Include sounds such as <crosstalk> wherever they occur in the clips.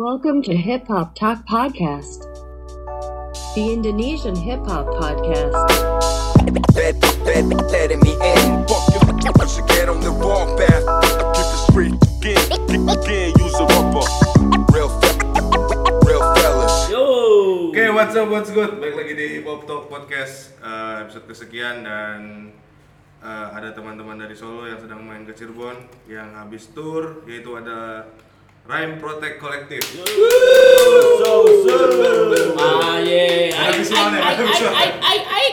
Welcome to Hip Hop Talk Podcast, the Indonesian hip hop podcast. let, let, letting me in. Fuck you, I should get on the wrong path. Keep the street again, again, use a rubber. Real, fe- real fellas. Yo. Oke, what's up, what's good? Baik lagi di Pop Talk Podcast eh, episode kesekian dan eh, ada teman-teman dari Solo yang sedang main ke Cirebon yang habis tour yaitu ada Rhyme Protect Collective. Ah ye. Ada visualnya, ada visualnya. ai ai.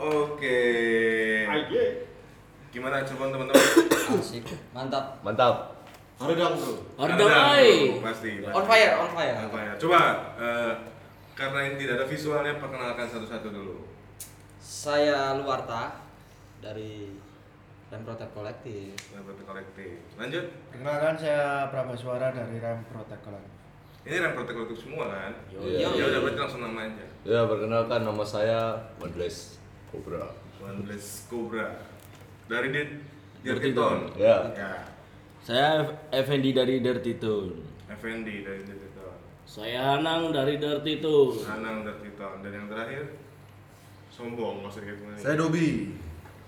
Oke. Gimana Cirebon teman-teman? Asik, mantap. Mantap. Hardang Ada, ai. Pasti. On fire, on fire. Apa ya? Coba eh, karena ini tidak ada visualnya perkenalkan satu-satu dulu. Saya Luarta dari Rem Protect Kolektif. Rhyme Protect Collective. Lanjut. Perkenalkan saya Prameswara dari Rem Protect Collective. Ini Rhyme Protect Collective semua kan? Iya. Ya udah berarti langsung nama aja. Ya, perkenalkan nama saya Wondres Cobra. One Bless Cobra dari Dit Dirty Dirtiton. Ya. Ya. Saya Effendi dari Dirty Tune. Effendi dari Dirtiton. Saya Anang dari Dirty Tune. Anang Dirtiton dan yang terakhir sombong kayak gimana. Saya Dobi.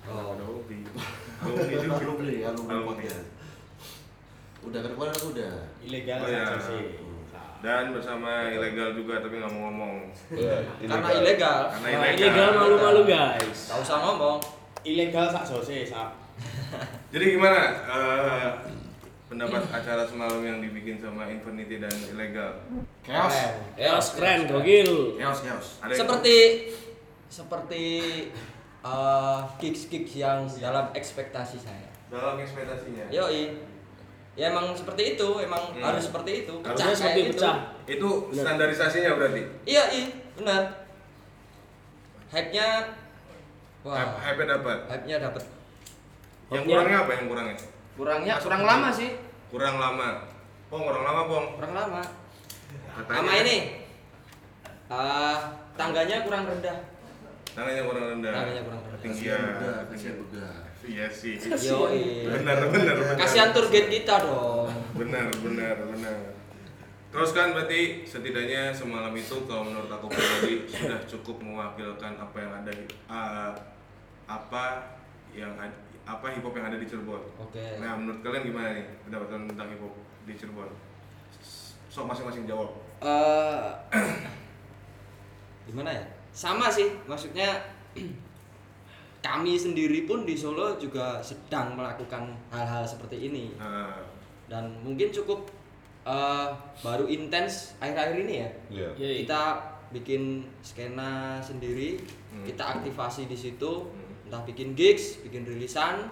Oh, <laughs> juga. Alumni, alumni Alumni. podcast. Udah kan kemarin aku udah. Oh, ya. Dan bersama ilegal juga tapi nggak mau ngomong. <laughs> Ya, Karena ilegal. Karena Nah, ilegal. ilegal malu-malu guys. Gak usah ngomong. ilegal sak sosis sak <laughs> Jadi gimana eh, pendapat acara semalam yang dibikin sama Infinity dan ilegal? Chaos. Chaos keren, gokil. Chaos, chaos. Yang- Seperti seperti eh gigs-gigs yang dalam ekspektasi saya. dalam ekspektasinya. Yoi. Ya emang seperti itu, emang Hmm. harus seperti itu. Harusnya Pecah seperti kayak gitu. pecah. Itu standarisasinya berarti. Iya, iya, benar. Hype-nya wah, Hype- Hype dapat. hype-nya dapat. Yang kurangnya apa yang kurangnya? Kurangnya kurang lama sih. Kurang lama. Pong kurang lama, Pong. Kurang lama. Katanya. Sama ini. eh tangganya kurang rendah. Tangannya kurang rendah. Tangannya kurang rendah. Ketinggian. Kasihan udah. Iya sih. Yoi. Benar, benar, benar. Kasihan tour guide kita dong. Benar, benar, benar. Terus kan berarti setidaknya semalam itu kalau menurut aku pribadi sudah cukup mewakilkan apa yang ada di ah, apa yang ad- apa hip hop yang ada di Cirebon. Oke. Nah, menurut kalian gimana nih pendapat kalian tentang hip hop di Cirebon? Sok masing-masing jawab. eh <clears throat> gimana ya? Sama sih, maksudnya <clears throat> kami sendiri pun di Solo juga sedang melakukan hal-hal seperti ini Nah, dan mungkin cukup eh, baru intens akhir-akhir ini ya. Iya. Yoi. Kita bikin skena sendiri, Hmm. kita aktivasi di situ, entah bikin gigs, bikin rilisan,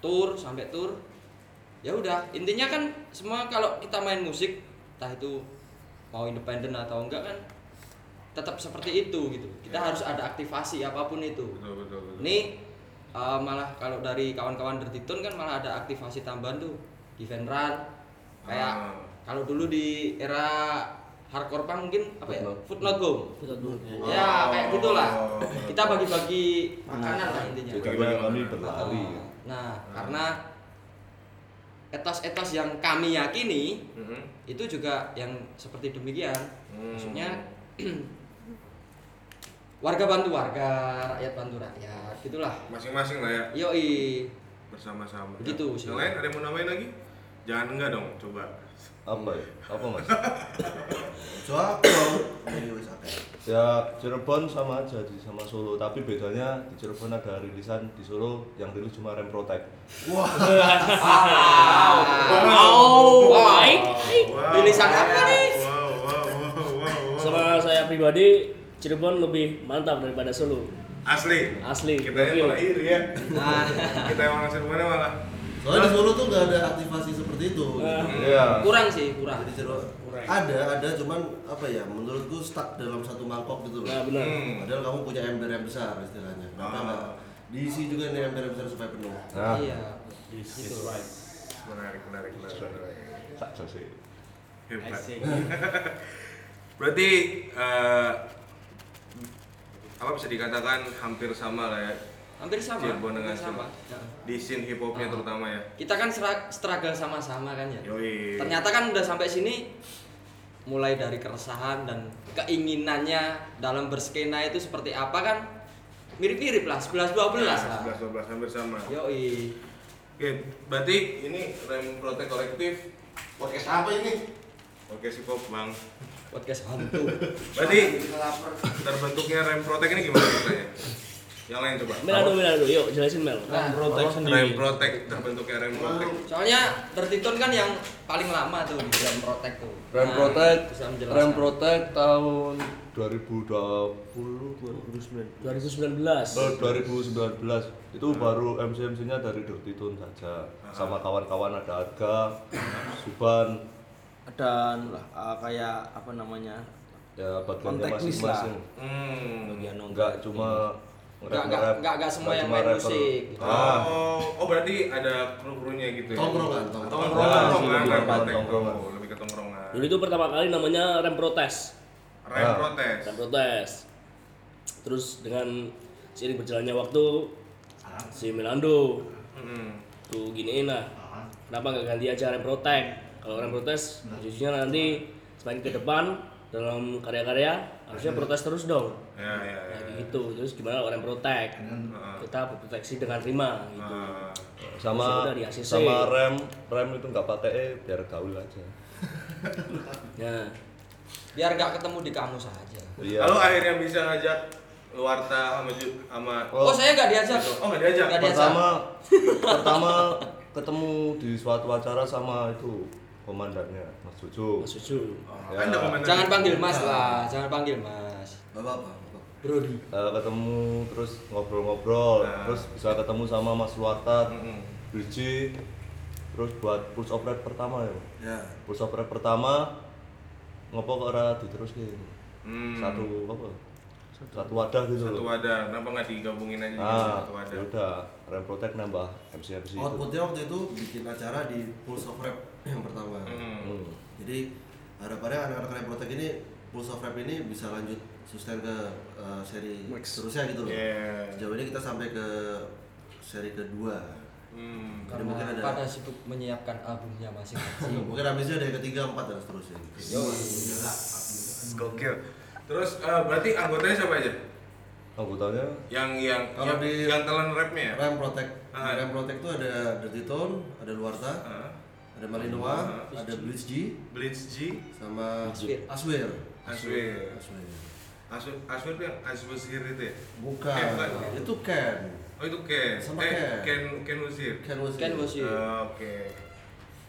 tour sampai tour. Ya udah, intinya kan semua kalau kita main musik, entah itu mau independen atau enggak kan tetap seperti itu gitu. Kita Ya. harus ada aktivasi apa pun itu. betul betul betul. Ini uh, malah kalau dari kawan-kawan Dirty Tune kan malah ada aktivasi tambahan tuh event run kayak Ah. kalau dulu di era hardcore punk mungkin apa ya Footnote. footnote boom Oh. ya kayak gitulah kita bagi-bagi makanan lah intinya Tujuannya kami berlari. Oh, nah karena etos-etos yang kami yakini Mhm. itu juga yang seperti demikian Hmm. maksudnya <clears throat> warga bantu warga rakyat bantu rakyat gitulah Masing-masing lah ya yoi bersama-sama. Begitu sih. Yang lain ada yang mau namain lagi? Jangan enggak dong, coba. Apa ya? Apa mas? <laughs> Mau dari wis akeh. Ya Cirebon sama aja di sama Solo, tapi bedanya di Cirebon ada rilisan di Solo yang rilis cuma Rem Protect. Wah, Wow. Wow. Wow. Rilisan apa nih? Wow, wow, wow, wow, wow. Sama saya pribadi Cirebon lebih mantap daripada Solo. Asli. Asli. Kita yang malah iri ya. Nah, Kita yang malah mana malah. soalnya di Solo tuh nggak ada aktivasi seperti itu. Nah. gitu. Iya. kurang sih kurang Jadi Cirebon ada, ada cuman apa ya? Menurutku stuck dalam satu mangkok gitu loh. Nah, benar. Hmm. Padahal kamu punya ember yang besar istilahnya. Kenapa Ah. diisi juga nih ember yang besar supaya penuh? Nah, iya gitu Menarik, menarik, menarik. menarik. tak sih. Hebat. <laughs> <laughs> Berarti eh, apa bisa dikatakan hampir sama lah ya hampir sama Cirebon dengan hampir sama di scene hip hopnya Ah. terutama ya. kita kan struggle sama-sama kan ya Yoi. ternyata kan udah sampai sini mulai dari keresahan dan keinginannya dalam berskena itu seperti apa kan mirip-mirip lah 11 12 lah 11 12 hampir sama. yoi Oke, berarti ini Rem Protect Kolektif Podcast apa ini? Oke hop bang. podcast hantu Berarti terbentuknya Rem Protect ini gimana ceritanya? Yang lain coba. Melado, Melado, yuk jelasin Mel. Nah, Rem Protect terbentuknya Rem Protect. soalnya Tertitun kan yang paling lama tuh di Rem Protect tuh Rem Nah, Protect, bisa menjelaskan. Rem Protect tahun 2020 2019 2019. Oh, 2019 itu baru MC MC-nya dari Dirty Tune saja sama kawan-kawan ada Arga, Suban, lah eh, kayak apa namanya ya bagiannya masing-masing. Hmm. bagian Enggak cuma Nggak- nggak- nggak- nggak semua yang main musik. Ah, Oh, oh berarti ada kru-krunya gitu ya? Tongkrongan, tongkrongan. Tongkrongan, tongkrongan. Oh, lebih ke tongkrongan. Dulu itu pertama kali namanya Rem Protes. Rem Ah. Protest. Rem Protes. Terus dengan seiring berjalannya waktu si Melando Hmm. tuh giniin lah. Kenapa nggak ganti aja Rem Protect? Kalau Rem Protes, jujurnya nanti semakin ke depan dalam karya-karya harusnya protes terus dong. Ya, ya, ya. Nah, kayak gitu. Terus gimana kalau Rem Protect? Kita berproteksi dengan rima gitu. Ah. sama ya sama rem rem itu nggak pakai e biar gaul aja. Nah, biar nggak ketemu di kamus aja Iya. Lalu akhirnya bisa ngajak Warta sama sama oh, saya nggak diajak Oh, nggak diajak? Nggak diajak. pertama pertama ketemu di suatu acara sama itu komandannya Mas Jojo. Mas Suju. Ya, Anda komandan. jangan panggil mas lah jangan panggil mas Bapak apa? Bapak. Brody eh, ketemu terus ngobrol-ngobrol, Nah. terus bisa ketemu sama Mas Luarta, Mm-mm. Bridgie, terus buat push up rap pertama ya. Ya. Push up rap pertama ngopo kok ora diteruske. Hmm. Satu apa? Satu wadah gitu Satu loh. wadah. Kenapa nggak digabungin aja jadi Ah, satu wadah? ya udah, Rem Protect nambah MC MC itu. Outputnya waktu itu bikin acara di Pulse of Rap yang pertama. Hmm. Hmm. Jadi harapannya anak-anak Rap Protect ini Pulse of Rap ini bisa lanjut sustain ke uh, seri terusnya gitu loh. Yeah. Sejauh ini kita sampai ke seri kedua. Hmm. Jadi mungkin karena ada pada sibuk menyiapkan albumnya masing-masing <laughs> mungkin habisnya ada yang ketiga, empat dan seterusnya. Gokil. Terus eh, berarti anggotanya siapa aja? Anggotanya Yang yang Kalau yang, di- yang talent rapnya ya? Rem Protect, Ah. Rem Protect itu ada Dirty Tone, ada Luarta, Ah, ada Malinois, ada Blitz G, Blitz G, sama Aswir. Aswir. Aswir. Aswir. Aswir, Aswir tuh yang Aswir Sihir itu ya? Bukan, Eh, bukan. itu Ken. Oh itu Ken. Sama eh, Ken. Ken Ken. Ken was Ken Bosir Oh, Oke.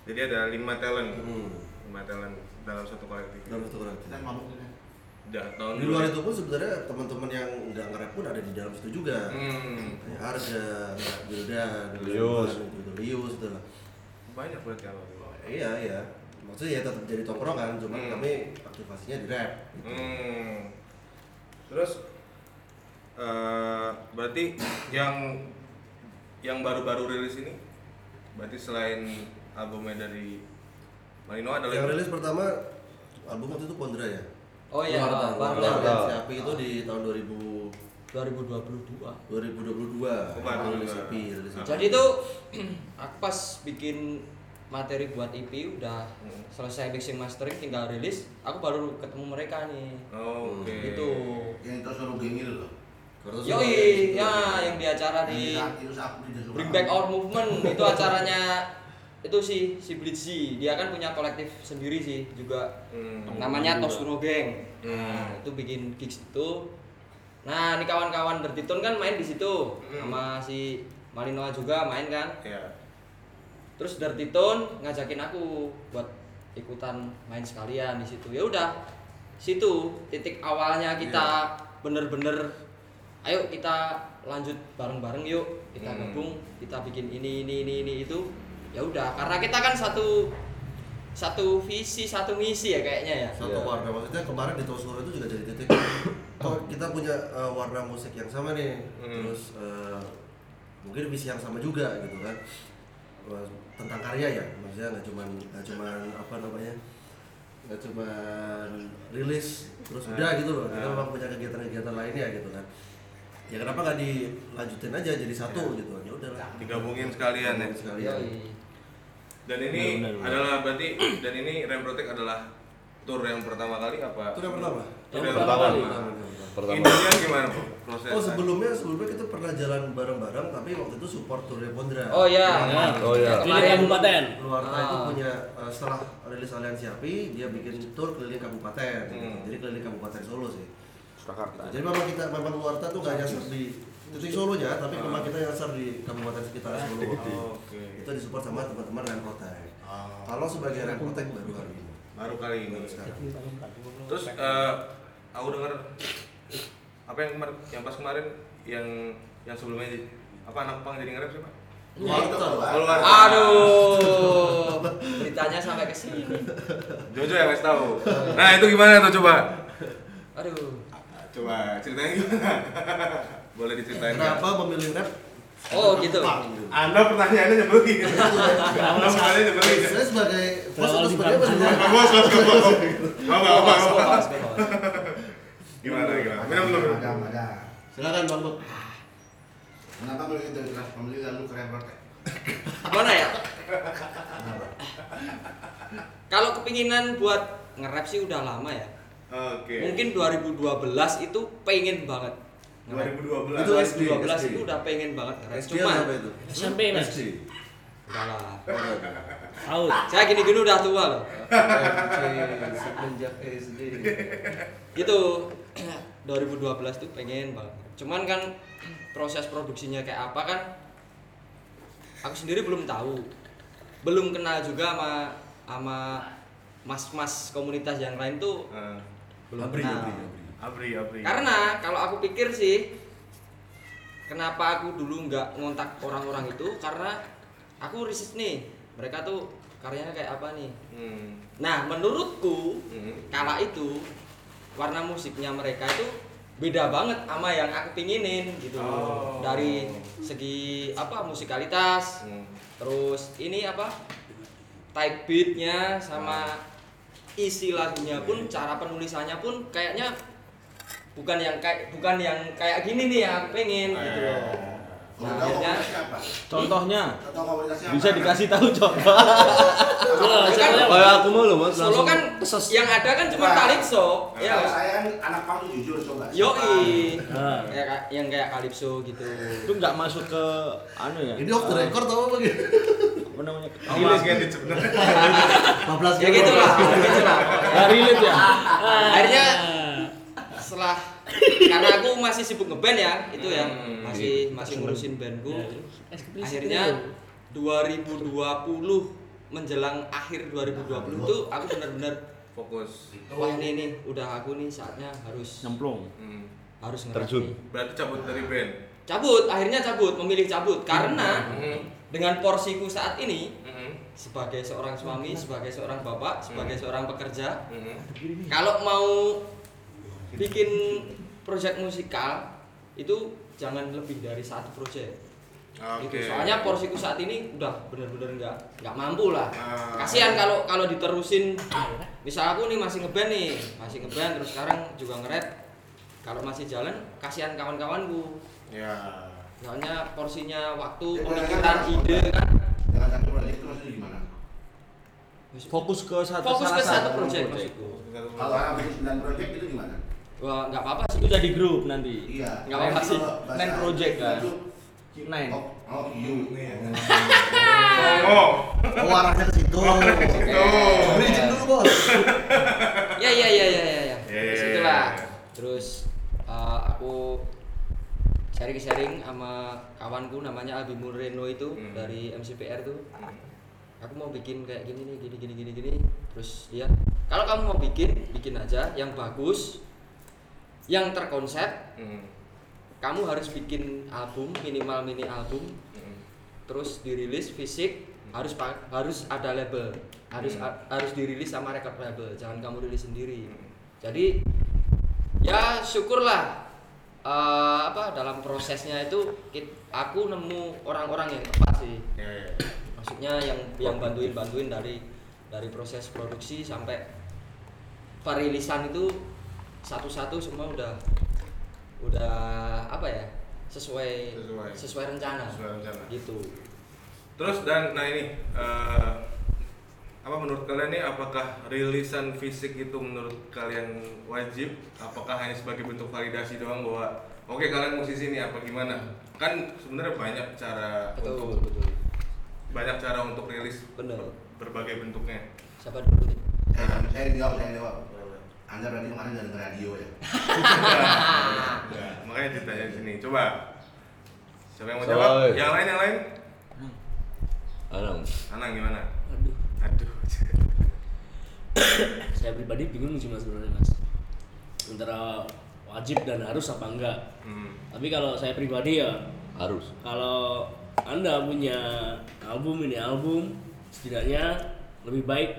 Jadi ada lima talent. Hmm. Lima talent dalam satu kolektif. Dalam satu kolektif. Udah tahun Di luar itu pun sebenarnya teman-teman yang nggak nge-rap pun ada di dalam situ juga. Hmm. Kayak Arga, Wildan, Lius. gitu, Lius itu lah. Banyak berarti kalau Iya iya. Maksudnya ya tetap jadi tongkrongan, cuma Hmm. kami aktivasinya di rap. Gitu. Hmm. Terus eh berarti yang yang baru-baru rilis ini berarti selain albumnya dari Marino ada Yang rilis pertama album waktu itu Pondra ya. oh iya dan Siapi itu di tahun 2000 2022 2022 Oh, baru rilis. EP, rilis EP. jadi tuh <clears throat> aku pas bikin materi buat EP udah Hmm. selesai mixing mastering tinggal rilis aku baru ketemu mereka nih Oh, Oke. gitu yang terus orang geng itu loh yoi ya yang di acara di itu Bring. Back Our Movement itu acaranya itu si si Blitzy dia kan punya kolektif sendiri sih juga Hmm. namanya Toskuno Gang Hmm. nah, itu bikin gigs itu nah ini kawan-kawan Dertitun kan main di situ Hmm. sama si Malinoa juga main kan Ya. terus Dertitun ngajakin aku buat ikutan main sekalian di situ ya udah situ titik awalnya kita bener-bener ayo kita lanjut bareng-bareng yuk kita Hmm. gabung kita bikin ini ini ini ini itu ya udah karena kita kan satu satu visi satu misi ya kayaknya ya satu Iya. warna maksudnya kemarin di Tosuro itu juga jadi titik oh kita punya uh, warna musik yang sama nih. Hmm. terus uh, mungkin visi yang sama juga gitu kan. Uh, tentang karya ya maksudnya nggak cuman nggak cuman apa namanya nggak cuman rilis terus udah gitu loh. Kita Ah. memang punya kegiatan-kegiatan lainnya gitu kan. Ya kenapa nggak dilanjutin aja jadi satu gitu? Ya udahlah. Digabungin sekalian ya. Sekalian. Dan ini Benar, benar, benar. adalah berarti dan ini Remprotect adalah tour yang pertama kali apa itu yang pertama Tour Yang yang pertama pertama kali. Pertama. Intinya gimana Bu, proses oh sebelumnya sebelumnya kita pernah jalan bareng-bareng tapi waktu itu support tournya Bondra Oh iya. Oh iya. Keliling kabupaten. Luarta itu Ah. punya eh, setelah rilis Aliansi Api dia bikin tour keliling kabupaten Hmm. jadi keliling kabupaten Solo sih Surakarta. jadi memang kita memang Luarta tuh nggak nyasar di titik Solonya tapi memang kita nyasar di kabupaten sekitar Solo <laughs> Oke. itu disupport sama teman-teman Remprotect kalau sebagai Remprotect baru hari ini baru kali ini baru sekarang terus eh, aku dengar apa yang kemar- yang pas kemarin yang yang sebelumnya di- apa anak pang jadi nge-rap siapa? Luarta Oh, luar. Aduh. Beritanya sampai ke sini. Jojo yang ngasih tahu. Nah itu gimana tuh coba? Aduh. Coba ceritanya gimana? Boleh diceritain kenapa memilih rap Oh, gitu. Anda pertanyaannya nyebelin. Anda pertanyaannya nyebelin. saya sebagai Gimana, gimana? Minum dulu. Ada, ada. silakan bang Bok. Kenapa kalau kita kelas pembeli lalu keren? Gimana ya? Kalau kepinginan buat nge-rap sih udah lama ya. Oke. Mungkin 2012 itu pengen banget. nge-rap. 2012. Itu SD, 2012 SD. itu udah pengen banget nge-rap. Cuma? SMP mas. Udah lah. Out. Saya gini-gini udah tua loh. Semenjak SD. Gitu. 2012 tuh pengen banget. Cuman kan proses produksinya kayak apa kan aku sendiri belum tahu. Belum kenal juga sama sama mas-mas komunitas yang lain tuh Eh, belum Abri, kenal. abri, abri. Abri, Abri. Karena kalau aku pikir sih kenapa aku dulu nggak ngontak orang-orang itu karena aku riset nih mereka tuh karyanya kayak apa nih. Hmm. Nah menurutku Hmm. kala itu warna musiknya mereka itu beda banget sama yang aku pinginin gitu Oh. dari segi apa musikalitas Hmm. terus ini apa type beatnya sama isi lagunya pun cara penulisannya pun kayaknya bukan yang kayak bukan yang kayak gini nih yang aku pengen gitu loh tahu akhirnya? Contohnya bisa dikasih tahu Kan siapa? Kayak aku mau loh mas Solo kan yang ada kan cuma Wah. calypso ya saya kan anak pang jujur coba. Yoi. Ah. Kayak ka- yang kayak calypso gitu. Itu nggak masuk ke anu ya? Ini off the record atau apa gitu? Apa namanya? <laughs> Sih kan sebenarnya. <laughs> 15 Ya gitu lah, ya gitu lah. Nggak relate ya? Akhirnya setelah karena aku masih sibuk ngeband ya, itu ya. Hmm. Masih masih ngurusin bandku. Eksekutif Akhirnya 2020 menjelang akhir 2020 itu aku benar-benar Fokus. wah ini nih udah aku nih saatnya harus Nyemplung. Hmm. harus Terjun. Berarti cabut dari band. Cabut, akhirnya cabut, memilih cabut karena Hmm. dengan porsiku saat ini Hmm. sebagai seorang suami, sebagai seorang bapak, sebagai seorang pekerja, Hmm. kalau mau bikin proyek musikal itu jangan lebih dari satu proyek. Oke. Itu soalnya porsiku saat ini udah bener-bener nggak nggak mampu lah. Ah. Kasihan kalau kalau diterusin. Misal aku nih masih ngeband nih, masih ngeband terus sekarang juga nge-rap. Kalau masih jalan, kasihan kawan-kawanku. Ya. Soalnya porsinya waktu, Ya, pemikiran, kan, ide kan. Satu proyek gimana? Fokus ke satu Fokus ke satu proyek maksudku. Kalau bikin 9 proyek itu gimana? Wah nggak apa-apa sih. Itu jadi grup nanti. Iya. Nggak apa-apa sih. Nine project kan? Nine. Oh, oh, you. Oh. Oh arahnya ke situ. Beri izin dulu bos. Ya ya ya ya ya ya. Ya, ya, Terus ya, itulah. ya. Terus uh, aku sharing-sharing sama kawanku namanya Abi Mureno itu Hmm. dari MCPR tuh. Aku mau bikin kayak gini nih, gini gini gini gini. Terus dia, kalau kamu mau bikin, bikin aja yang bagus, yang terkonsep. Hmm. Kamu harus bikin album minimal mini album, Hmm. terus dirilis fisik harus pa- harus ada label harus Hmm. a- harus dirilis sama record label jangan kamu rilis sendiri Hmm. jadi ya syukurlah eh, apa dalam prosesnya itu aku nemu orang-orang yang tepat sih ya. maksudnya yang yang bantuin bantuin dari dari proses produksi sampai perilisan itu satu-satu semua udah udah apa ya sesuai Sesuai. sesuai, rencana. Sesuai rencana. Gitu. Terus dan nah ini eh, apa menurut kalian nih apakah rilisan fisik itu menurut kalian wajib? Apakah hanya sebagai bentuk validasi doang bahwa oke kalian musisi nih apa gimana? Kan sebenarnya banyak cara Betul, untuk betul. banyak cara untuk rilis Benar. berbagai bentuknya. Siapa dulu nih? Saya, saya jawab, saya jawab. Anda berarti kemarin dari radio ya? Nah, <laughs> makanya ceritanya di sini. Coba. Siapa yang mau jawab? Yang lain yang lain? Anang. Anang gimana? Aduh, Aduh. <coughs> saya pribadi bingung sih mas sebenarnya mas. Antara wajib dan harus apa enggak. Hmm. Tapi kalau saya pribadi ya, Harus. kalau anda punya album ini album, setidaknya lebih baik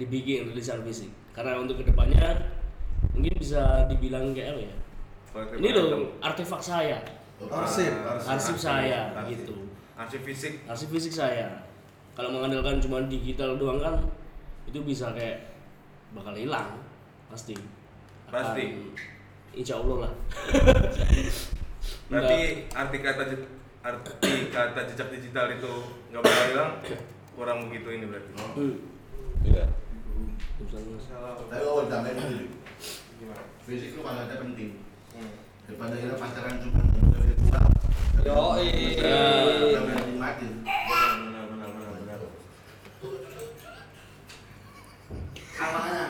dibikin rilisan fisik. Karena untuk ke depannya mungkin bisa dibilang kayak apa ya? Ini loh artefak saya, Arsip. arsip saya Arsip. gitu. Arsip fisik. arsip fisik saya kalau mengandalkan cuma digital doang kan itu bisa kayak bakal hilang pasti Akan- Pasti. insya Allah lah <laughs> Berarti arti kata arti kata jejak digital itu nggak bakal hilang kurang begitu ini berarti. Hmm. Iya. Tapi oh, tambahin dulu. Gimana? Fisik itu kalau ada penting. Hmm. Daripada kita pacaran cuma untuk virtual. Benar. Apanya?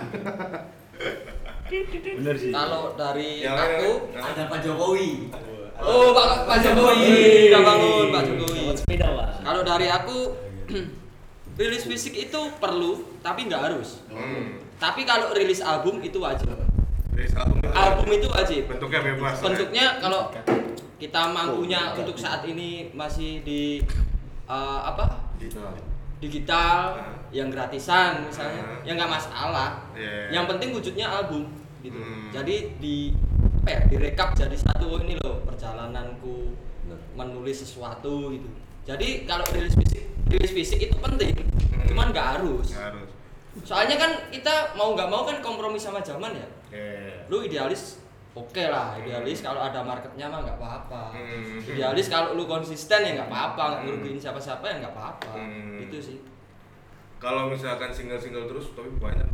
Bener sih. Kalau dari Yang lain aku yang lain? Ada Pak Jokowi. Oh, Pak, Pak Jokowi. Kita bangun Pak Jokowi. Kalau dari aku <clears throat> rilis fisik itu perlu, tapi nggak harus. Hmm. Tapi kalau rilis album itu wajib. Rilis album itu Album itu wajib. bentuknya bebas. ya? Bentuknya kalau kita mampunya untuk saat ini masih di eh, apa? Digital, Nah. yang gratisan misalnya, Nah. ya nggak masalah. Iya. Yang penting wujudnya album gitu. Hmm. Jadi di apa ya? Direkap jadi satu ini loh perjalananku menulis sesuatu gitu. Jadi kalau rilis fisik, rilis fisik itu penting. Cuman nggak harus. Nggak harus. Soalnya kan kita mau nggak mau kan kompromi sama zaman ya. Oke. Lu idealis, oke lah idealis kalau ada marketnya mah nggak apa-apa. Hmm. Idealis kalau lu konsisten ya nggak apa-apa, nggak ngerugiin siapa-siapa ya nggak apa-apa. Hmm. Itu sih. Kalau misalkan single-single terus tapi banyak.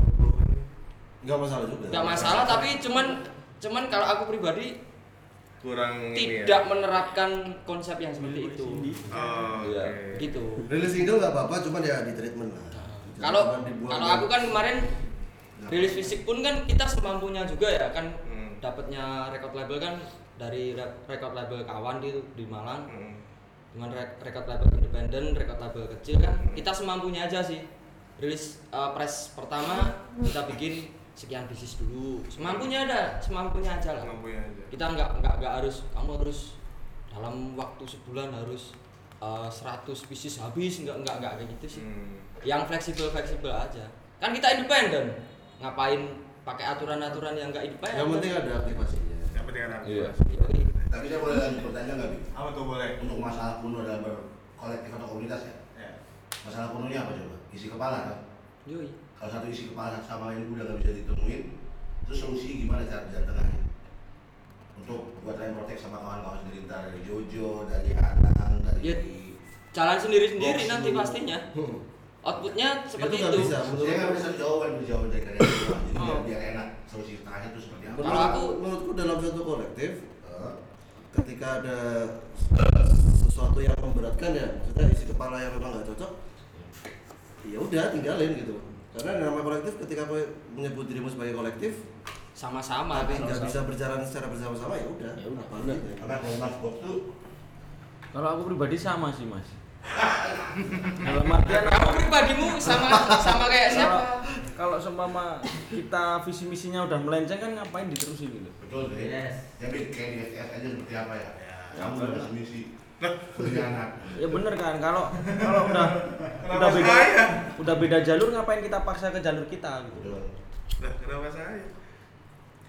Enggak masalah juga. Nggak masalah tapi cuman cuman kalau aku pribadi kurang ini tidak ya. menerapkan konsep yang seperti itu. Oh, Iya. oke. Gitu. Rilis single nggak apa-apa, cuman ya di treatment lah. Kalau dibuang kalau dan- aku kan kemarin rilis fisik pun kan kita semampunya juga ya kan Hmm. dapatnya record label kan dari re- record label kawan di di Malang Hmm. dengan re- record label independen, record label kecil kan kita semampunya aja sih rilis uh, press pertama kita bikin sekian pieces dulu semampunya ada semampunya aja lah Mampunya aja. kita nggak nggak nggak harus kamu harus dalam waktu sebulan harus uh, 100 pieces habis nggak nggak nggak kayak gitu sih Hmm. yang fleksibel fleksibel aja kan kita independen ngapain pakai aturan-aturan yang nggak independen Yang penting ada aktivasinya. Yang penting ada Iya. Yoi. Tapi saya boleh lanjut pertanyaan nggak, Bi? Apa tuh boleh? Untuk masalah kuno dalam berkolektif atau komunitas ya? Ya. Masalah kunonya apa coba? Isi kepala kan? Yoi. Kalau satu isi kepala sama yang udah nggak bisa ditemuin, terus solusi gimana cara jalan tengahnya? Untuk buat lain protek sama kawan-kawan sendiri, entah dari Jojo, dari Anang, dari Ya, jalan sendiri-sendiri Box nanti dulu. pastinya <laughs> outputnya seperti Itu itu, bisa. Saya nggak bisa jawaban jawaban dari kalian jadi Oh. biar, biar enak solusi tengahnya itu seperti apa? Kalau aku- menurutku dalam suatu kolektif Eh, ketika ada sesuatu yang memberatkan ya maksudnya isi kepala yang memang nggak cocok ya udah tinggalin gitu karena nama kolektif ketika kau menyebut dirimu sebagai kolektif sama-sama tapi nggak bisa berjalan secara bersama-sama ya udah Ya udah, karena kalau Mas Bob tuh Kalau aku pribadi sama sih mas. <laughs> Dalam artian kamu pribadimu sama sama kayak siapa kalau seumpama kita visi misinya udah melenceng kan ngapain diterusin gitu. betul deh. Ya Bi, kayak di SS aja seperti apa ya? Kamu udah visi misi punya anak. Ya bener kan kalau kalau udah Kenapa udah beda saya? udah beda jalur ngapain kita paksa ke jalur kita gitu. Betul. Nah, kenapa saya?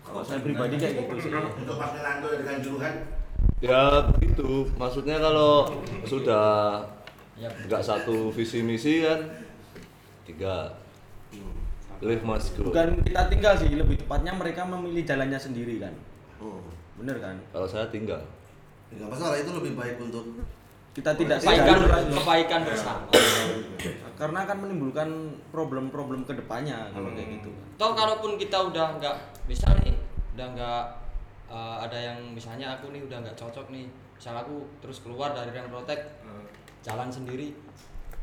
Kalau saya pribadi kayak gitu sih. Untuk Mas Menando dari Kanjuruhan, Ya begitu. Maksudnya kalau sudah ya nggak satu visi misi kan tiga live must go. Bukan kita tinggal sih, lebih tepatnya mereka memilih jalannya sendiri kan. Hmm. Bener kan? Kalau saya tinggal. Nggak masalah itu lebih baik untuk kita tidak kebaikan kebaikan bersama. Karena akan menimbulkan problem-problem ke depannya kalau kayak gitu. Toh kalaupun kita udah nggak misal nih udah nggak eh, ada yang misalnya aku nih udah nggak cocok nih misal aku terus keluar dari rem protect jalan sendiri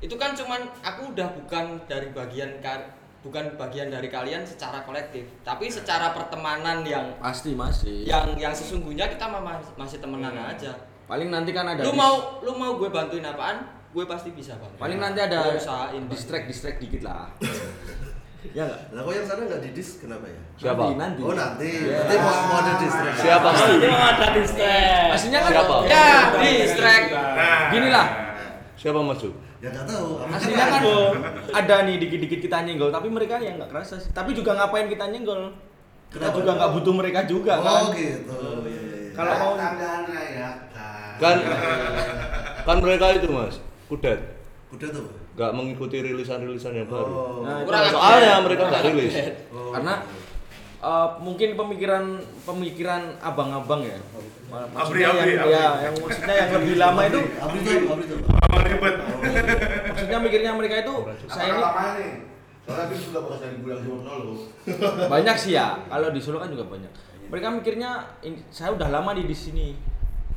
itu kan cuman aku udah bukan dari bagian bukan bagian dari kalian secara kolektif tapi secara pertemanan yang pasti masih yang yang sesungguhnya kita mama- masih temenan aja paling nanti kan ada lu mau lu mau gue bantuin apaan gue pasti bisa bantu paling nanti ada usahain distract distract dikit lah <laughs> ya nggak Nah, kok yang sana nggak didis kenapa ya? Siapa? nanti, nanti. Oh nanti, Ya. nanti mau, mau ada distress. Siapa? Pasti ada di stress. pastinya kan Siapa? ya distract gini lah Siapa masuk? Ya nggak tahu. aslinya kan ada nih dikit-dikit kita nyenggol tapi mereka yang nggak kerasa sih tapi juga ngapain kita nyenggol kita Kenapa? juga nggak butuh mereka juga Oh kan gitu. Iya, iya, iya. kalau mau Tandaan rayakan. Kan kan mereka itu mas, kudet, Udah tuh. Nggak mengikuti rilisan-rilisan yang baru. Oh. Nah, Kurang itu- Soalnya mereka nggak rilis. Oh. <laughs> karena uh, mungkin pemikiran pemikiran abang-abang ya maksudnya Abri-abri, yang abri. ya yang maksudnya yang lebih lama itu Abri tuh, abri tuh. Abang ribet. Mikirnya mereka itu saya ini lama nih. Soalnya sudah bekas dari bulan loh. <laughs> banyak sih ya kalau di Solo kan juga banyak mereka mikirnya "Ini- saya udah lama di di sini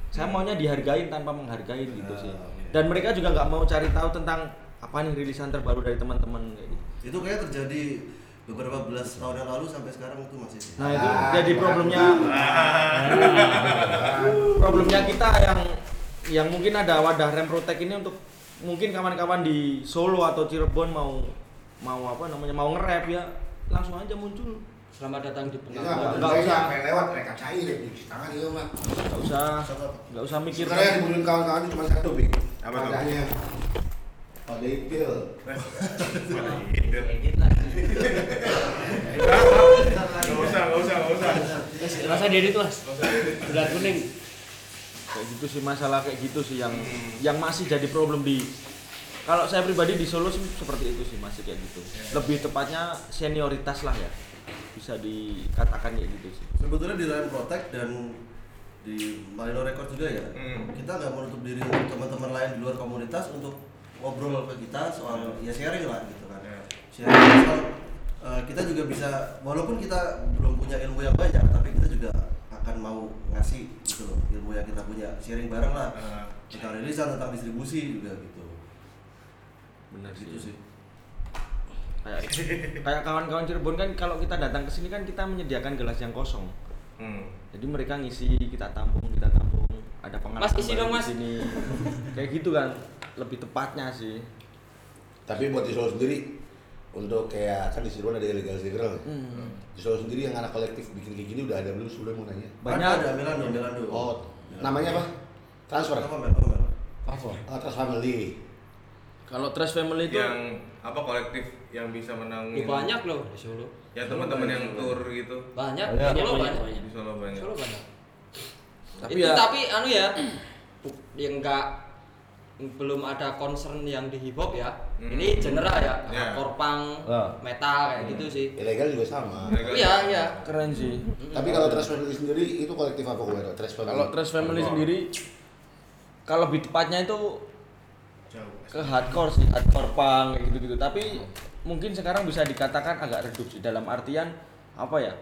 saya maunya dihargain tanpa menghargai gitu sih dan mereka juga nggak mau cari tahu tentang apa nih rilisan terbaru dari teman-teman kayak gitu. Itu kayak terjadi beberapa belas tahun yang lalu sampai sekarang itu masih. nah itu jadi problemnya problemnya kita yang yang mungkin ada wadah rem protect ini untuk mungkin kawan-kawan di Solo atau Cirebon mau mau apa namanya mau nge-rap ya langsung aja muncul selamat datang di penang apa? nggak usah. Lewat mereka cair ya di tangan itu mah. nggak usah nggak usah mikir Sekarang yang dibunuhin kawan-kawan itu cuma satu, Bik. Apa tuh? Padanya. Pada ipil. Gak usah, gak usah, gak usah. Rasa diri tuh mas. Udah kuning. Kayak gitu sih masalah kayak gitu sih yang yang masih jadi problem di kalau saya pribadi di Solo sih seperti itu sih masih kayak gitu lebih tepatnya senioritas lah ya bisa dikatakan kayak gitu sih Sebetulnya di Ryan Protect dan di Malino Record juga ya, Hmm. kita nggak menutup diri untuk teman-teman lain di luar komunitas untuk ngobrol ke kita soal ya sharing lah gitu kan. Ya. Sharing soal eh, kita juga bisa walaupun kita belum punya ilmu yang banyak, tapi kita juga akan mau ngasih gitu loh ilmu yang kita punya sharing bareng lah Ah. tentang rilisan tentang distribusi juga gitu. benar Gitu sih. kayak kayak kawan-kawan Cirebon kan kalau kita datang ke sini kan kita menyediakan gelas yang kosong Hmm. jadi mereka ngisi kita tampung kita tampung ada pengalaman Mas, isi dong, di Mas. sini kayak gitu kan lebih tepatnya sih Tapi buat di Solo sendiri untuk kayak kan di Cirebon ada illegal cigarette. Hmm. Di Solo sendiri yang anak kolektif bikin kayak gini udah ada belum sebelum mau nanya? banyak Ada Melando, Melando. Oh, namanya apa? Transfer. Apa Oh, Trust Family. kalau Trust Family itu Yang apa kolektif yang bisa menangin Ya, banyak loh di Solo Ya teman-teman yang tour gitu banyak Banyak. Solo Banyak, banyak banyak. di Solo banyak. Solo banyak Tapi itu ya- tapi anu ya bu- yang enggak belum ada concern yang di hip hop ya Hmm. ini general ya Ya. hardcore punk Ah. metal kayak gitu sih Ilegal juga sama. Ilegal. iya iya keren sih Tapi kalau Trust Family sendiri itu kolektif apa gue? Trust Family. Kalau Trust Family sendiri kalau lebih tepatnya itu ke hardcore sih, hardcore punk kayak gitu-gitu. Tapi mungkin sekarang bisa dikatakan agak redup sih dalam artian apa ya?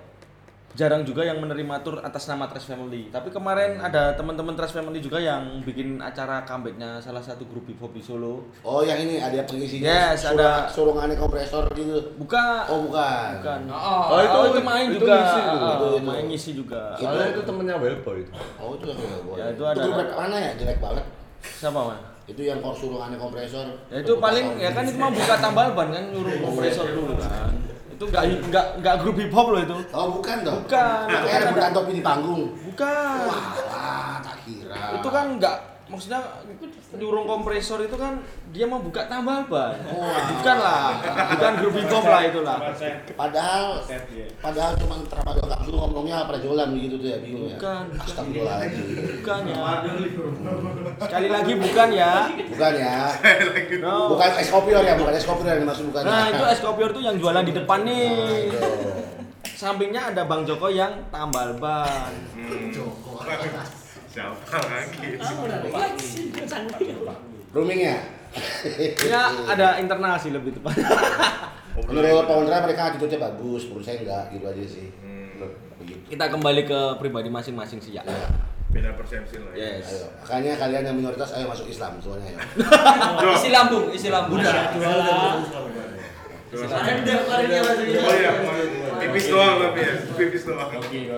Jarang juga yang menerima tur atas nama Trust Family. Tapi kemarin ada teman-teman Trust Family juga yang bikin acara comebacknya salah satu grup hip hop di Solo. Oh, yang ini ada pengisinya. Yes, surung, ada. surungannya kompresor gitu. Buka Oh, bukan. bukan. Oh, Oh, itu, itu main itu juga. ngisi tuh. Ah, Itu, itu. main ngisi juga. Soalnya itu temennya Wellboy itu. Oh, itu yang gue. Ya, itu ada- grup rap mana ya? Jelek banget. Siapa, Mas? Itu yang kor surungannya kompresor. Ya itu paling ya kan itu mah buka tambal ban kan nyuruh kompresor dulu kan. Itu enggak enggak enggak grup hip hop loh itu. Oh, bukan dong. Bukan. Makanya ada bukan topi di panggung. Bukan. Wah, tak kira. Itu kan enggak maksudnya nyuruh kompresor itu kan dia mau buka tambal ban. Bukan lah. Bukan hop lah itulah. Padahal padahal cuma terapagak kapsul ngomongnya prajolan gitu tuh ya bingung ya. Bukan. Astagfirullahaladzim. Bukan ya. Sekali lagi bukan ya. Bukan ya. No. Bukan es kopior ya, bukan es kopior yang dimaksud bukan. Nah, itu es kopior tuh yang jualan di depan Nah, nih. itu. Sampingnya ada Bang Joko yang tambal ban. Hmm. <laughs> Siapa lagi? Rooming ya? Ya ada internal sih lebih tepat. <laughs> Menurut Pak Wondra mereka attitude-nya bagus, menurut saya enggak gitu aja sih. Hmm. Kita kembali ke pribadi masing-masing sih ya. Beda persepsi lah. ya. Yes. Ayo, makanya kalian yang minoritas ayo masuk Islam semuanya ayo. Jo. <laughs> isi lambung isi lambung Udah, jual aja terus selama ini. Oh iya, pipis doang tapi ya, pipis doang.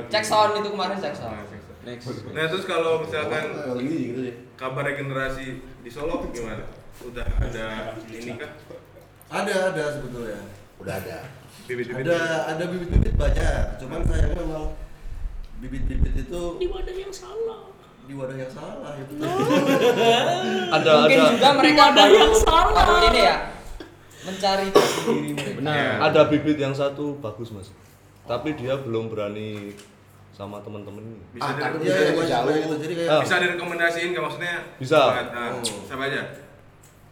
cek sound itu kemarin cek sound Next. Nah terus kalau misalkan gitu sih. kabar regenerasi di Solo gimana? Udah ada ini kah? Ada, ada sebetulnya. Udah ada. Bibit-bibit? Ada ada bibit-bibit banyak, cuman sayangnya memang bibit-bibit itu Di wadah yang salah. di wadah yang salah ya betul. Ada mungkin ada juga mereka Wadah baru yang salah. baru ini ya mencari jati diri mereka Benar. ada bibit yang satu bagus mas. Tapi dia belum berani sama teman-teman ini. Bisa Ah, tapi Iya, bisa iya, jauh. banyak gitu. Jadi kayak bisa direkomendasiin nggak maksudnya? Bisa. Nah, Oh. siapa aja?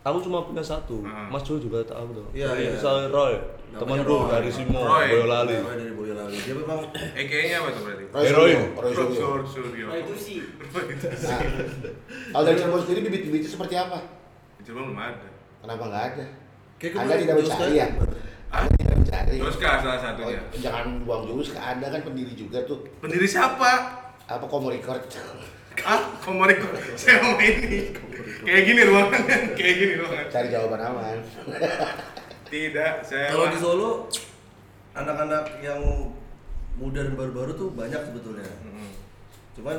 Aku cuma punya satu. Ah. Mas Jo juga tahu tuh. Iya, iya. Misalnya Roy, Namanya temanku Roy. dari Simo, Roy. Boyolali. Roy dari Boyolali. Dia memang <clears throat> EK-nya apa tuh berarti? Roy Roy. Sur Suryo. itu sih. Nah, kalau dari Cirebon sendiri bibit-bibitnya seperti apa? Cirebon belum ada. Kenapa nggak ada? kayak Anda kemarin tidak mencari ya? Anda tidak mencari. Joska salah Oh, satunya. jangan buang jurus ke Anda kan pendiri juga tuh. Pendiri siapa? Apa Komo Record? Ah, komori saya mau ini. Kayak gini ruangan, kayak gini ruangan. Cari jawaban aman. Tidak, saya Kalau di Solo anak-anak yang muda dan baru-baru tuh banyak sebetulnya. Mm-mm. Cuman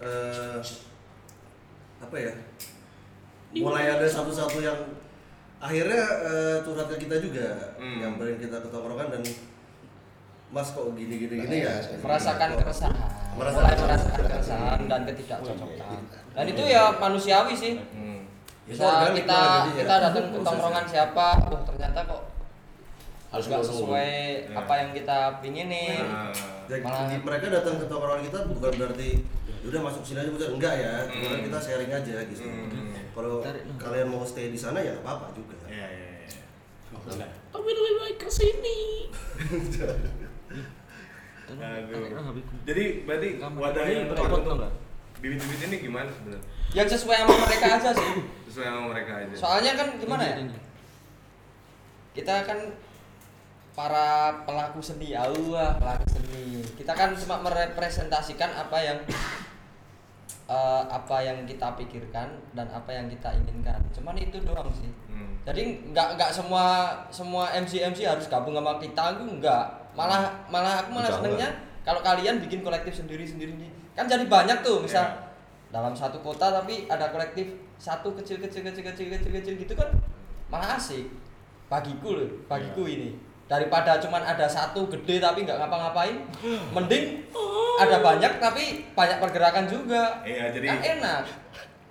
eh, apa ya? Mulai ada satu-satu yang akhirnya eh, curhat ke kita juga, Hmm. nyamperin kita ke tongkrongan dan Mas kok gini-gini gini ya? merasakan keresahan Merasakan mulai merasakan keresahan. keresahan dan ketidakcocokan dan itu ya manusiawi sih Hmm. Itu kita kita datang ke tongkrongan siapa oh ternyata kok Harus nggak sesuai Ya. apa yang kita pinginin Nah, Jadi Malah- mereka datang ke tongkrongan kita bukan berarti udah masuk sini aja bukan enggak ya, Hmm. Kita sharing aja gitu. Hmm. Kalau kalian mau stay di sana ya apa-apa juga. Iya, iya, iya. Tapi lebih baik ke sini. Jadi berarti Kamu wadah ini yang berikut tepat untuk bibit-bibit ini gimana sebenarnya? yang sesuai sama mereka aja sih. Sesuai sama mereka aja. soalnya kan gimana ya? kita kan para pelaku seni awah pelaku seni. Kita kan cuma merepresentasikan apa yang eh, apa yang kita pikirkan dan apa yang kita inginkan. Cuman itu doang sih. Hmm. jadi nggak nggak semua semua MC MC harus gabung sama kita aku nggak. Malah malah aku malah Jangan. senengnya kalau kalian bikin kolektif sendiri sendiri nih. Kan jadi banyak tuh misal Iya. dalam satu kota tapi ada kolektif satu kecil kecil kecil kecil kecil kecil gitu kan malah asik. Bagiku loh bagiku ini daripada cuman ada satu gede tapi nggak ngapa-ngapain mending ada banyak tapi banyak pergerakan juga Iya, jadi- kan enak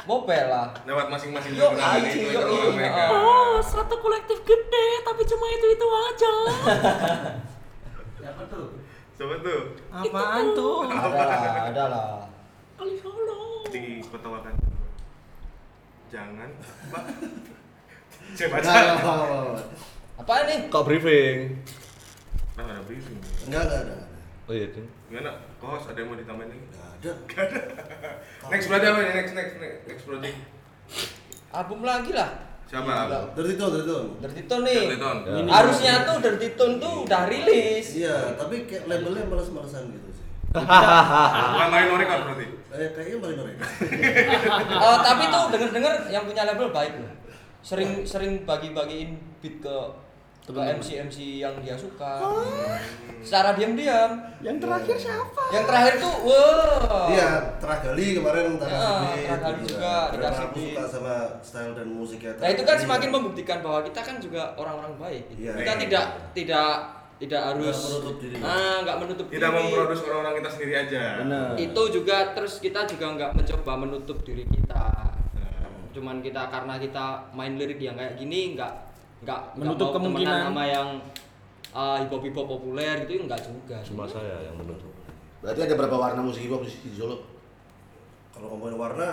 mobile lah Lewat masing-masing Yo, iya, itu yo, itu iya. mereka. Oh, satu kolektif gede, tapi cuma itu itu aja. Coba tuh Apaan tuh? ada lah ada lah Kali Solo. di kota Wakan. Jangan, Pak. <laughs> Saya Enggak, enggak, enggak, enggak. apa ini Kok briefing? Nah, ada briefing. Enggak, enggak ada. Oh iya, Ding. Gimana? Kos ada yang mau ditambahin lagi? Enggak ada. Next berarti apa nih? Next next next next project. album lagi lah Siapa? Abang? Dirty Tone, Dirty Tone. Dirty Tone nih Dirty Tone. Ya. harusnya tuh Dirty Tone tuh udah rilis Iya, tapi kayak labelnya males-malesan gitu sih. Bukan <laughs> main record berarti. Eh, kayaknya paling mereka. <laughs> Eh, tapi tuh denger-denger yang punya label baik loh sering sering bagi-bagiin beat ke ke MC MC yang dia suka secara diam-diam Yang terakhir siapa? yang terakhir tuh wow Iya, Teragali kemarin Ya, Teragali gitu juga, kan. Karena dikasih aku suka sama style dan musiknya. Nah itu kan semakin membuktikan bahwa kita kan juga orang-orang baik. gitu. Iya. Kita tidak tidak tidak harus Nggak menutup diri. Ah, nggak menutup Tidak diri. memproduksi orang-orang kita sendiri aja. Benar. Itu juga terus kita juga nggak mencoba menutup diri kita. Cuman kita karena kita main lirik yang kayak gini nggak nggak nggak Menutup mau temenan kemungkinan. sama yang hip hop hip hop populer gitu nggak juga. Cuma saya yang menutup. Berarti ada berapa warna musik hip hop di Solo? Kalau ngomongin warna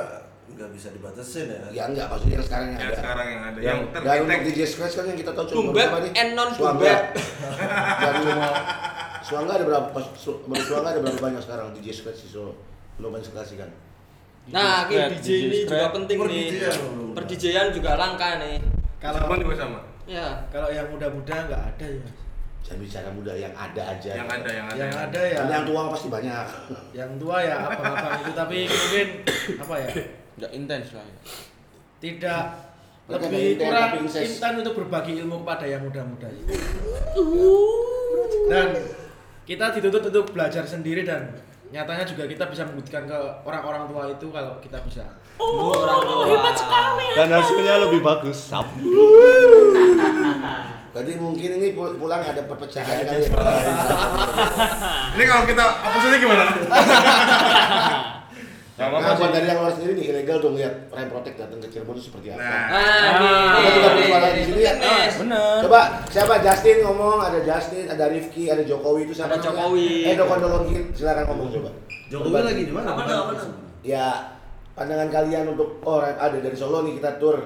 nggak bisa dibatasin ya. Ya enggak, maksudnya yang sekarang yang Yang ada. sekarang yang ada. Yang- Yang Dan untuk terdetek. DJ Scratch kan yang kita tahu cuma berapa nih? and non. Dan rumah Suangga ada berapa? Su- Menurut Suangga ada berapa banyak sekarang DJ Scratch di Solo? Belum banyak sekali kan? Nah, DJ kayak DJ ini juga penting Per nih. Belum. Per DJ-an juga langka nih. Kalau Kalau juga sama. Ya. kalau yang muda-muda nggak ada ya. Mas. Jangan bicara muda yang ada aja. Yang ada, yang ada. Yang ada ya. Yang tua pasti banyak. Yang tua ya abang-abang itu tapi mungkin apa ya? Nggak intens lah ya. Tidak Mereka lebih kurang intan untuk berbagi ilmu kepada yang muda-muda. Dan kita dituntut untuk belajar sendiri dan nyatanya juga kita bisa membuktikan ke orang-orang tua itu kalau kita bisa. Oh, orang tua. Dan hasilnya lebih bagus. Berarti mungkin ini pul- pulang ada perpecahan kali ya. Ini kalau kita opposite gimana? Nah, buat dari yang luar sendiri nih ilegal dong lihat Rem Protect datang ke Cirebon itu seperti apa. Nah, Ah, nih, Kita nih, juga bersuara di sini ya. nih. Bener. Coba siapa Justin ngomong, ada Justin, ada Rifki, ada Jokowi itu siapa? Ada? Jokowi. Eh, Dokon Dolongin, silakan ngomong coba. Jokowi lagi di mana? Apa? Ya, pandangan kalian untuk oh ada dari Solo nih kita tur.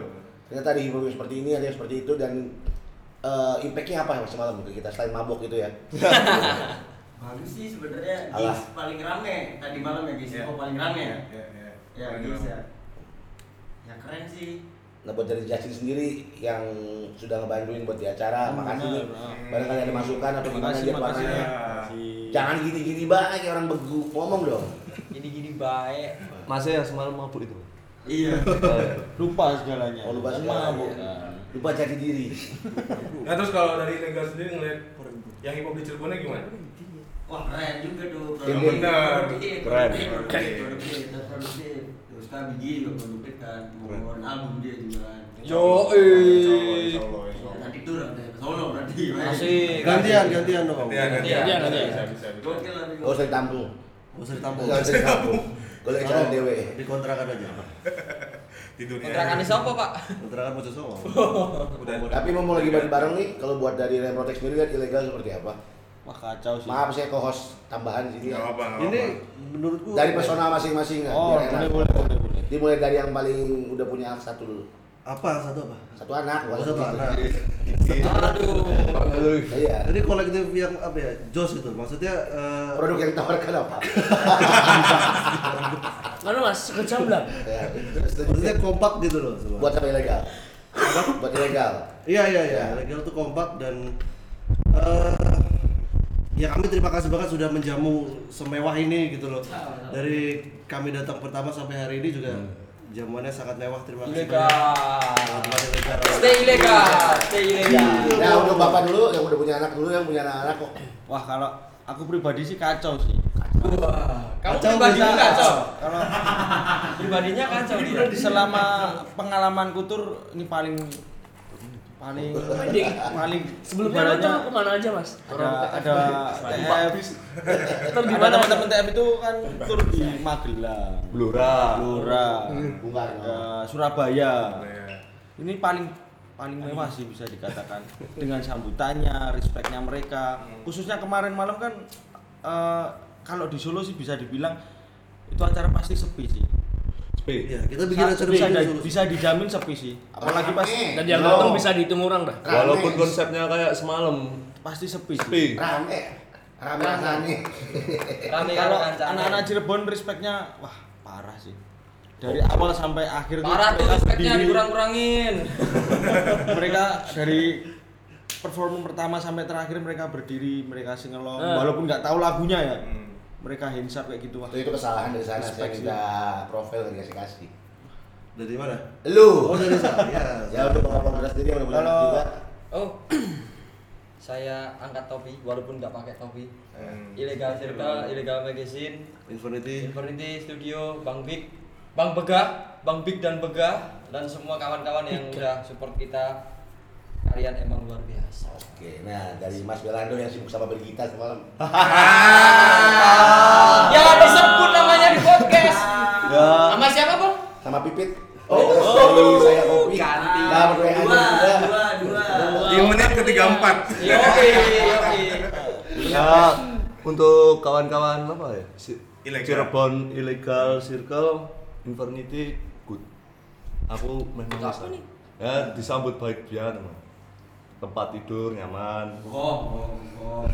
Ternyata ada hibur seperti ini, ada yang seperti itu dan eh, impactnya apa mas semalam ke kita selain mabok gitu ya? <laughs> Bagus sih sebenarnya gigs paling rame tadi malam ya gigs Iya. Info paling rame ya. Ya, ya. Ya gigs ya. Ya keren sih. Nah buat dari Justin sendiri yang sudah ngebantuin buat di acara, Hmm, makasih nih. Barangkali ada masukan atau gimana dia makasih. warnanya. Jangan gini-gini kayak orang begu, ngomong dong. Gini-gini baik. Masnya yang semalam mabuk itu. Iya. <laughs> Lupa segalanya. Oh, lupa segalanya. mabuk kan. Lupa jati diri. Nah terus kalau dari legal sendiri ngeliat yang hip hop di Cirebonnya gimana? Wah keren juga tuh. Yang produktif, benar. Keren. Produktif, produktif. Terus kan Bigi juga produktif kan. Mau ngeluarin album dia juga kan. Yo, eh. Nanti ke Solo berarti. Asik. Gantian, gantian dong. Gantian, gantian. Gantian, gantian. Gokil lah. Gak usah ditampung. Gak usah ditampung. Gak usah ditampung. Boleh jalan dewe. Dikontrakan aja. <laughs> Di dunia. Kontrakan siapa, Pak? Kontrakan Songo. <laughs> Udah. Tapi mau lagi bareng-bareng nih, kalau buat dari Rem Protect sendiri lihat ilegal seperti apa? Wah kacau sih. Maaf saya co-host tambahan di sini. Ya. nggak Ini menurutku Dari personal masing-masing kan. Oh, boleh, boleh, boleh, boleh. Dimulai dari yang paling udah punya satu dulu. Apa satu apa? Satu anak, Oh, satu satu anak. Aduh. Iya. Jadi kolektif yang apa ya? Jos itu. Maksudnya eh, Produk yang ditawarkan apa? <laughs> Mana mas? Kecamblang. Ya, terus maksudnya kompak gitu loh semua. buat apa ilegal? buat ilegal. Iya iya iya, Ya. legal tuh kompak dan eh ya kami terima kasih banget sudah menjamu semewah ini gitu loh. Dari kami datang pertama sampai hari ini juga jamuannya sangat mewah. Terima kasih Ilegal. Stay ilegal. Stay ilegal. Nah, untuk bapak dulu yang udah punya anak dulu yang punya anak-anak kok. Wah kalau aku pribadi sih kacau sih. Wah, kamu Kacau pribadinya bisa. kacau. Kalau Pribadinya kacau dia. selama pengalamanku tur ini paling paling Pending. paling Sebelumnya lu ibaratnya tuh ke mana aja mas? ada ada TF Ter di mana? teman-teman TF itu kan tur di Magelang Blora. Blora ada Surabaya. Ini paling paling mewah sih bisa dikatakan. Dengan sambutannya respectnya mereka. Khususnya kemarin malam kan eh, kalau di Solo sih bisa dibilang itu acara pasti sepi sih Sp. Iya, kita bikin acara bisa, dulu. bisa dijamin sepi sih apalagi pas Rame. Dan yang datang bisa dihitung orang dah. Walaupun Rame. konsepnya kayak semalam. pasti sepi Sp. Rame. Rame rasanya. Rame kalau anak-anak Cirebon respectnya wah parah sih dari awal sampai akhir Parah tuh mereka respectnya dikurang-kurangin. <laughs> mereka dari performa pertama sampai terakhir mereka berdiri mereka singelong Eh. walaupun nggak tahu lagunya ya Hmm. Mereka hands up kayak gitu wah Itu, itu kesalahan dari sana saya minta profil dikasih kasih. Dari mana? Lu. Oh dari sana. <laughs> Ya. Ya untuk sendiri udah punya anak Kalau- juga. Oh. <clears throat> Saya angkat topi walaupun nggak pakai topi. Hmm. Ilegal Circle, Ilegal Magazine, Infinity. Infinity Studio, Bang Big, Bang Begah, Bang Big dan Begah dan semua kawan-kawan yang <laughs> udah support kita. Kalian emang luar biasa. Oke, nah dari Mas Belando yang sibuk sama bergitar semalam. <laughs> Ya disebut namanya di podcast. Ya. Sama siapa, Bang? Sama Pipit. Oh, dari saya kopi. ganti. Dapat WA Dua, dua, dua. Di menit ke-34. Yoi, yoi. Ya, untuk kawan-kawan apa ya? Si- Ilegal. Cirebon Illegal Circle Infinity good. Aku memang Apa bisa. nih? Ya, disambut baik biar teman. Tempat tidur nyaman. Oh, oh, oh.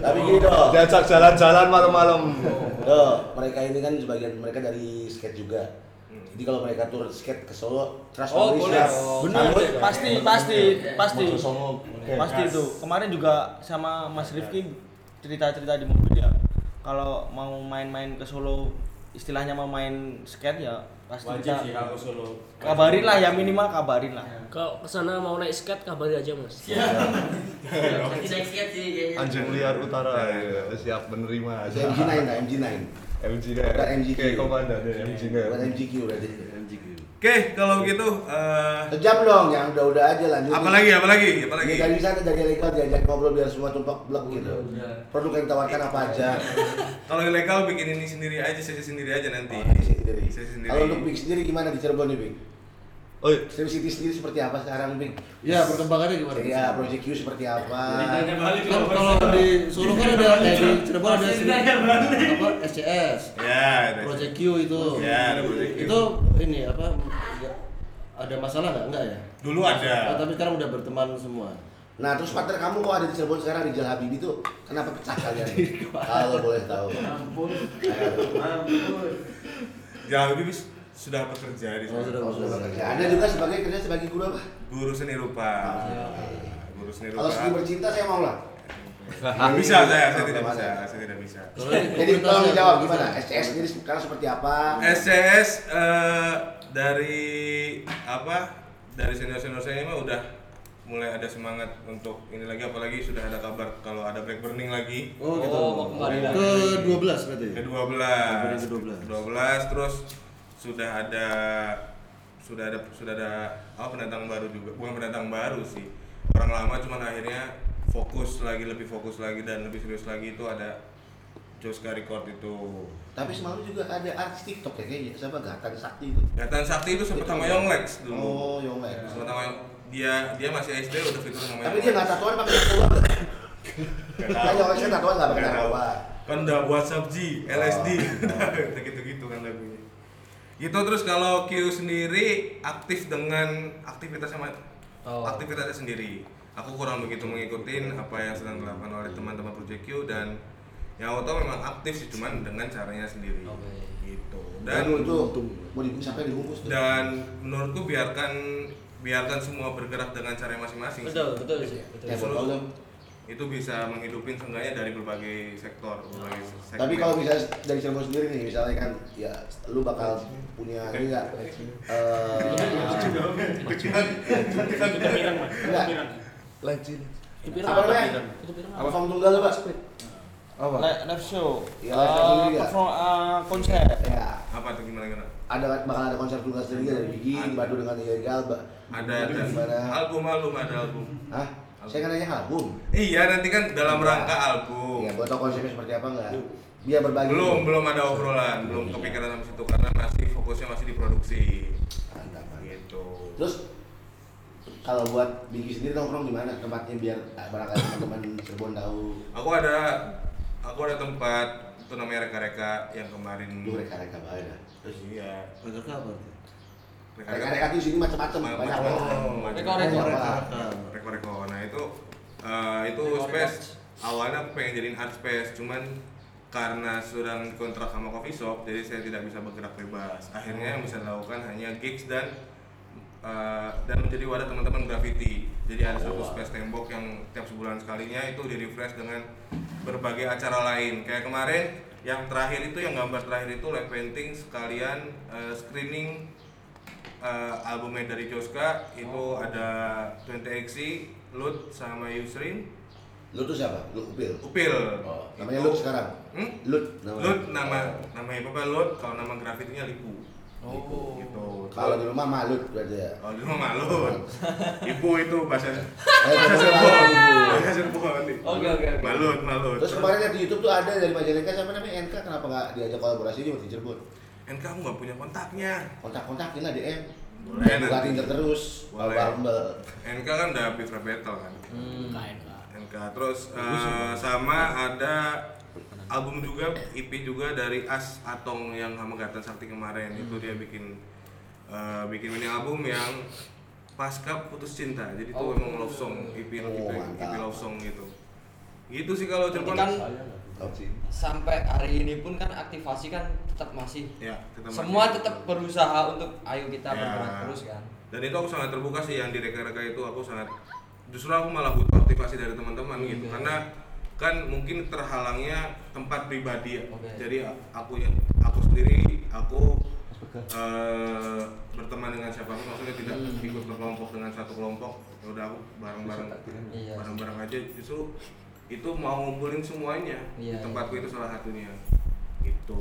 Tapi dong. Diajak jalan-jalan malam-malam. Tuh, mereka ini kan sebagian mereka dari skate juga. Jadi kalau mereka tur skate ke Solo, Trust Oh, boleh. siap. Benar, pasti pasti pasti. Pasti itu. Kemarin juga sama Mas Rifki cerita-cerita di mobil ya. Kalau mau main-main ke Solo, istilahnya mau main skate ya pasti Wajib kita sih kalau Solo. kabarin lah ya minimal kabarin lah. Kalau ke sana mau naik skate kabari aja mas. <laughs> Nanti naik skate sih kayaknya. Anjing liar utara ya, siap menerima. Itu MG9 lah, MG9. MG Bukan MGQ. Kayak komandan ya, MG Bukan MGQ berarti. Oke, kalau gitu eh, Sejam dong, yang udah-udah aja lanjut. apa lagi? Apa lagi? Apa lagi? Ya, dari sana dari legal diajak ngobrol biar semua tumpak blok gitu. Produk yang ditawarkan apa aja. <laughs> Kalau ilegal bikin ini sendiri aja, sesi sendiri aja nanti. Oh, sendiri. Sendiri. Kalau untuk Big sendiri gimana di Cirebon nih, Big? Oh, iya. Stream City sendiri seperti apa sekarang, Big? Ya, perkembangannya gimana? Iya, Project Q seperti apa? Kan kalau di Solo kan ada eh, di Cirebon ada sini apa SCS. Ya, ada. Project Q itu. Ya, ada Project Q. Itu ini apa ada masalah nggak? Enggak ya? Dulu ada. Oh, tapi sekarang udah berteman semua. Nah, terus partner kamu kok ada di Cirebon sekarang Rizal Habibie itu kenapa pecah kalian? <laughs> Kalau boleh tahu. Ampun. Ampun. Jangan lebih bis- sudah bekerja di Oh, sana. sudah Oh, sudah bekerja. Ada juga sebagai kerja sebagai guru apa? Guru seni rupa. Guru seni Kalau rupa. seni bercinta saya mau lah. Nggak bisa saya, saya tidak bisa, saya tidak bisa. Jadi tolong dijawab gimana? SCS sendiri sekarang seperti apa? SCS eh, dari apa? Dari senior-senior saya mah udah mulai ada semangat untuk ini lagi apalagi sudah ada kabar kalau ada break burning lagi Oh, gitu. Oh, mau kembali lagi. Ke 12 berarti. ke 12 Burning ke-12. 12 terus sudah ada sudah ada sudah ada apa pendatang baru juga. Bukan pendatang baru sih. Orang lama cuman akhirnya fokus lagi lebih fokus lagi dan lebih serius lagi itu ada Joska Record itu. Tapi semalam juga ada artis TikTok ya kayaknya. Siapa? Gatan Sakti itu. Gatan Sakti itu sempat sama Yonglex dulu. Oh, Yonglex. sempat sama dia dia masih SD udah fitur sama Tapi dia nggak tatoan pakai tatoan. Kan Yonglex tatoan nggak pakai tatoan. kan udah WhatsApp G, LSD, Oh. <laughs> gitu-gitu kan lagunya. Gitu terus kalau Q sendiri aktif dengan aktivitasnya Oh. aktivitasnya sendiri. Aku kurang begitu mengikuti apa yang sedang dilakukan oleh teman-teman Project Q dan yang tahu memang aktif sih cuman dengan caranya sendiri. Oke. Gitu. Dan Dan itu mau dibungkus sampai dibungkus tuh. dan menurutku biarkan biarkan semua bergerak dengan cara masing-masing. sih. Betul, betul sih. Ya, betul, betul. Itu bisa menghidupin seenggaknya dari berbagai sektor, berbagai segmen. Tapi kalau misalnya dari Cirebon sendiri nih, misalnya kan ya lu bakal punya ini enggak? Enggak. Lanjut. Apa namanya? Apa form tunggal lu, Pak? Apa? Live show. Iya, live show Eh, ya? eh, konser. Ya, apa tuh gimana gimana? ada bakal ada konser tunggal sendiri dari Bigi, dibantu dengan Ilegal, Mbak. Ada album album ada album. Hah? Saya kan nanya album. Iya nanti kan dalam rangka album. Iya, gua tau konsepnya seperti apa enggak? Biar berbagi. Belum belum ada obrolan, belum kepikiran sama situ karena masih fokusnya masih di produksi. Mantap. Gitu. Terus kalau buat Bigi sendiri nongkrong di mana tempatnya biar barangkali teman-teman Cirebon tahu Aku ada aku ada tempat itu namanya reka-reka yang kemarin. lu reka-reka banget. Terus iya. Mereka apa? Reka-reka di sini macam-macam banyak banget. Reko, reko. Banyak. Reko-reko. Nah itu eh, itu space awalnya aku pengen jadiin art space cuman karena sudah kontrak sama coffee shop jadi saya tidak bisa bergerak bebas akhirnya yang bisa dilakukan hanya gigs dan eh, dan menjadi wadah teman-teman graffiti jadi ada satu space tembok yang tiap sebulan sekalinya itu di refresh dengan berbagai acara lain kayak kemarin yang terakhir itu yang gambar terakhir itu live painting sekalian eh, screening eh, albumnya dari Joska itu ada 20XC, Lut sama Yusrin, Lu tuh siapa? Lu Upil. Upil. Oh, namanya Itu- Lut sekarang. Hmm? Lut namanya. Lut nama namanya apa Lut, kalau nama grafitinya Lipu. Oh. Gitu. Kalau di rumah Malut berarti ya. kalau di rumah Lut. Ibu itu bahasa Eh, <laughs> bahasa Cirebon. Bahasa Cirebon. Oke, oke, oke. Malut, Malut. Terus kemarin di YouTube tuh ada dari Majalengka siapa namanya NK kenapa nggak diajak kolaborasi di di Cirebon? Kan kamu nggak punya kontaknya. Kontak-kontakin lah DM. Boleh Buka nanti. Tinder terus, Boleh. Bumble. NK kan udah beef rap battle kan. Hmm. NK terus eh, sama ada album juga EP juga dari As Atong yang sama Gatan Sakti kemarin itu dia bikin eh, bikin mini album yang pasca putus cinta jadi itu Oh. emang love song EP Oh, EP, mantap. EP love song gitu gitu sih kalau Cirebon kan sampai hari ini pun kan aktivasi kan tetap masih Ya, masih- semua tetap berusaha untuk ayo kita Ya. bergerak terus kan Dan itu aku sangat terbuka sih yang di reka-reka itu aku sangat justru aku malah butuh aktivasi dari teman-teman gitu Oke. karena kan mungkin terhalangnya tempat pribadi ya. Oke. Jadi aku yang aku sendiri aku eh, berteman dengan siapa pun maksudnya tidak Hmm. ikut berkelompok dengan satu kelompok ya udah aku bareng-bareng Iya. bareng-bareng aja justru itu mau ngumpulin semuanya Iya, di tempatku iya. itu salah satunya. Gitu.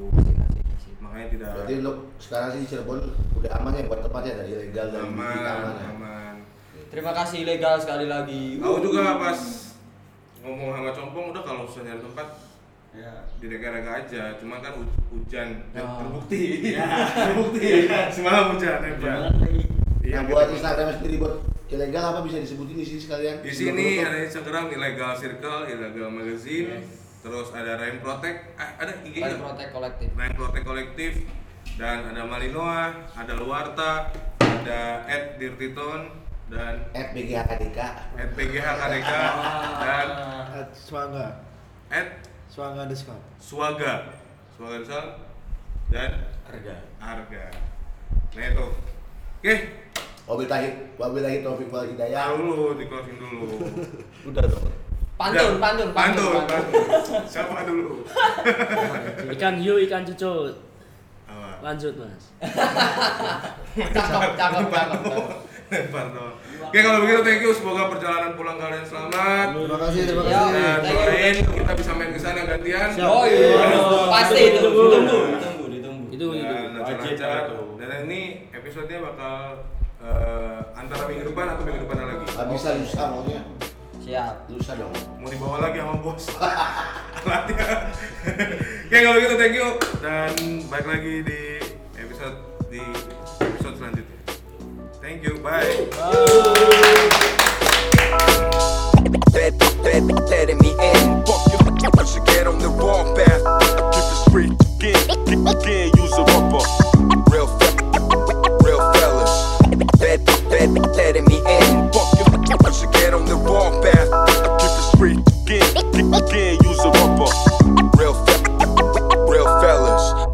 Makanya tidak Berarti untuk sekarang sih Cirebon udah aman ya buat tempatnya? Dari ilegal dan aman aman ya. aman. Terima kasih legal sekali lagi. Aku juga pas ngomong sama Compong udah kalau susah nyari tempat Ya. di reka-reka aja, cuma kan hu- hujan. Dan Oh. terbukti, <laughs> terbukti. Semalam hujan hebat. Iya, Nah, buat gitu. Instagram sendiri buat ilegal apa bisa disebutin di sini sekalian? Di sini ada Instagram Illegal Circle, Illegal Magazine, terus ada Rain Protect, ah, ada IG nya Protect kolektif Rain Protect Kolektif, dan ada Malinoa, ada Luarta, ada Ed Dirtiton, dan At BGHKDK. Ed PGH KDK, dan At Swangga. Ed Swangga underscore. Swaga, Swaga Desal, dan Harga. Arga. Nah itu, oke, Wabillahi wabillahi taufiq wal hidayah. dulu, di closing dulu. <laughs> Udah dong. pantun pantun pantun, pantun. Siapa dulu? <laughs> Ikan hiu, ikan cucut. Lanjut mas. <laughs> cakep cakep cakep Lempar doang. Oke kalau begitu thank you semoga perjalanan pulang kalian selamat. Terima kasih, terima kasih. You. doain kita bisa main ke sana gantian. oh iya pasti itu Ditunggu. ditunggu ditunggu ditunggu Itu itu. Dan lancar-lancar. Dan ini episodenya bakal eh, antara minggu depan atau minggu depan lagi. Gak bisa lusa maunya. siap Lusa dong. Mau dibawa lagi sama bos. <laughs> Alatnya. Oke kalau gitu thank you dan balik lagi di episode di episode selanjutnya. Thank you, bye. Let, let, let, letting me in. Fuck you, you should get on the wrong path. I keep it straight again, again, use a rubber. Real, fe- real fellas.